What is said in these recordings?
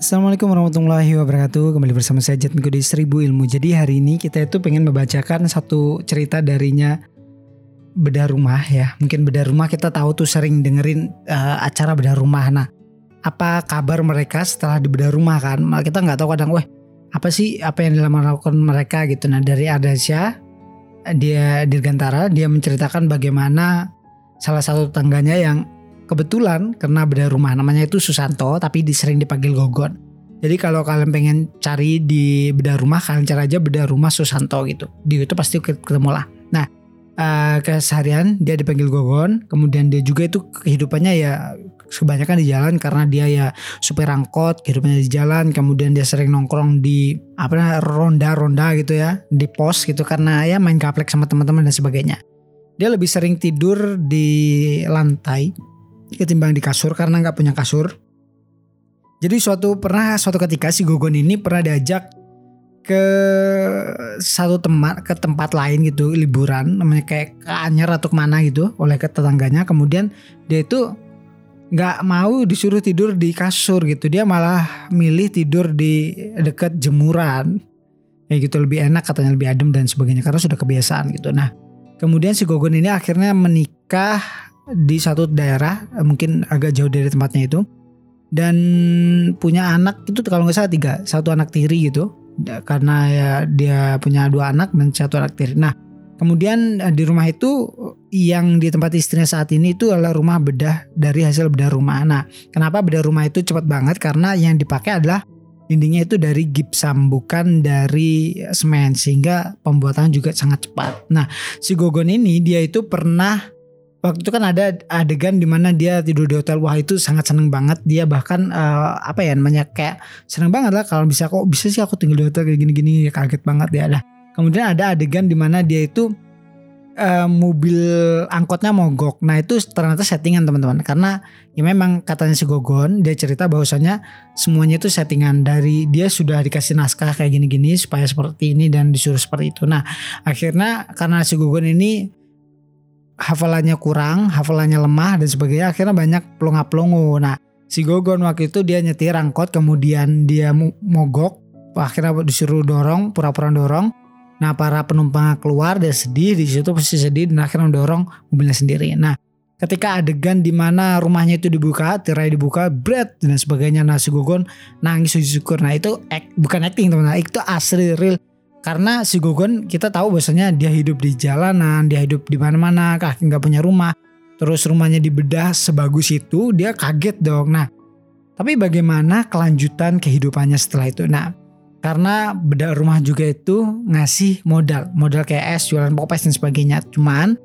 Assalamualaikum warahmatullahi wabarakatuh. Kembali bersama saya Jatmiko di Seribu Ilmu. Jadi hari ini kita itu pengen membacakan satu cerita darinya Bedah Rumah ya. Mungkin Bedah Rumah kita tahu tuh sering dengerin uh, acara Bedah Rumah. Nah apa kabar mereka setelah di Bedah Rumah kan? Kita nggak tahu kadang Wah apa sih apa yang dilakukan mereka? Gitu. Nah dari Adasya Dia Dirgantara Dia menceritakan bagaimana salah satu tetangganya yang kebetulan karena beda rumah namanya itu Susanto tapi disering dipanggil Gogon. Jadi kalau kalian pengen cari di beda rumah kalian cari aja beda rumah Susanto gitu. Di itu pasti ketemu lah. Nah uh, keseharian dia dipanggil Gogon, kemudian dia juga itu kehidupannya ya kebanyakan di jalan karena dia ya supir angkot, kehidupannya di jalan, kemudian dia sering nongkrong di apa ronda-ronda gitu ya, di pos gitu karena ya main gaplek sama teman-teman dan sebagainya. Dia lebih sering tidur di lantai ketimbang di kasur karena nggak punya kasur. Jadi suatu pernah suatu ketika si Gogon ini pernah diajak ke satu tempat ke tempat lain gitu liburan namanya kayak ke Anyer atau ke mana gitu oleh ke tetangganya. Kemudian dia itu nggak mau disuruh tidur di kasur gitu. Dia malah milih tidur di dekat jemuran. Ya gitu lebih enak katanya lebih adem dan sebagainya karena sudah kebiasaan gitu. Nah kemudian si Gogon ini akhirnya menikah di satu daerah eh, mungkin agak jauh dari tempatnya itu. Dan punya anak itu kalau nggak salah tiga satu anak tiri gitu. Karena ya dia punya dua anak dan satu anak tiri. Nah kemudian eh, di rumah itu yang di tempat istrinya saat ini itu adalah rumah bedah dari hasil bedah rumah nah kenapa bedah rumah itu cepat banget? Karena yang dipakai adalah dindingnya itu dari gipsam bukan dari semen. Sehingga pembuatan juga sangat cepat. Nah, si Gogon ini dia itu pernah waktu itu kan ada adegan di mana dia tidur di hotel. Wah itu sangat seneng banget. Dia bahkan uh, apa ya namanya kayak seneng banget lah kalau bisa kok bisa sih aku tinggal di hotel kayak gini-gini. Ya kaget banget ya ada kemudian ada adegan di mana dia itu uh, mobil angkotnya mogok. Nah itu ternyata settingan teman-teman. Karena ya memang katanya si Gogon dia cerita bahwasanya semuanya itu settingan dari dia sudah dikasih naskah kayak gini-gini supaya seperti ini dan disuruh seperti itu. Nah akhirnya karena si Gogon ini hafalannya kurang, hafalannya lemah dan sebagainya akhirnya banyak pelongo-pelongo. Nah, si Gogon waktu itu dia nyetir angkot kemudian dia mogok, akhirnya disuruh dorong, pura-pura dorong. Nah, para penumpang keluar dia sedih, di situ pasti sedih dan akhirnya mendorong mobilnya sendiri. Nah, ketika adegan di mana rumahnya itu dibuka, tirai dibuka, bread dan sebagainya. Nah, si Gogon nangis syukur. Nah, itu act, bukan acting teman-teman, itu asli real karena si Gogon kita tahu bahwasanya dia hidup di jalanan, dia hidup di mana-mana, kaki nggak punya rumah. Terus rumahnya dibedah sebagus itu, dia kaget dong. Nah, tapi bagaimana kelanjutan kehidupannya setelah itu? Nah, karena bedah rumah juga itu ngasih modal, modal kayak es, jualan popes dan sebagainya. Cuman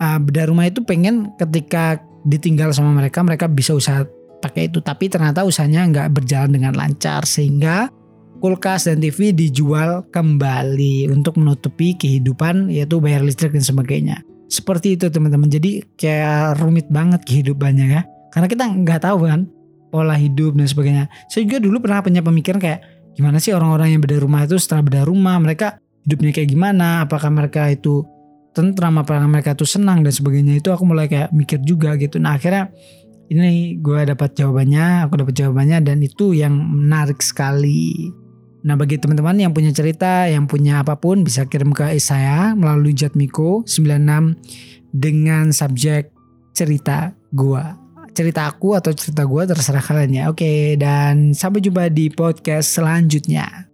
uh, bedah rumah itu pengen ketika ditinggal sama mereka, mereka bisa usaha pakai itu. Tapi ternyata usahanya nggak berjalan dengan lancar sehingga kulkas dan TV dijual kembali untuk menutupi kehidupan yaitu bayar listrik dan sebagainya. Seperti itu teman-teman. Jadi kayak rumit banget kehidupannya ya. Karena kita nggak tahu kan pola hidup dan sebagainya. Saya juga dulu pernah punya pemikiran kayak gimana sih orang-orang yang beda rumah itu setelah beda rumah mereka hidupnya kayak gimana? Apakah mereka itu tentram apakah mereka itu senang dan sebagainya itu aku mulai kayak mikir juga gitu. Nah akhirnya ini gue dapat jawabannya, aku dapat jawabannya dan itu yang menarik sekali. Nah bagi teman-teman yang punya cerita, yang punya apa pun bisa kirim ke saya melalui Jatmiko 96 dengan subjek cerita gua. Cerita aku atau cerita gua terserah kalian ya. Oke dan sampai jumpa di podcast selanjutnya.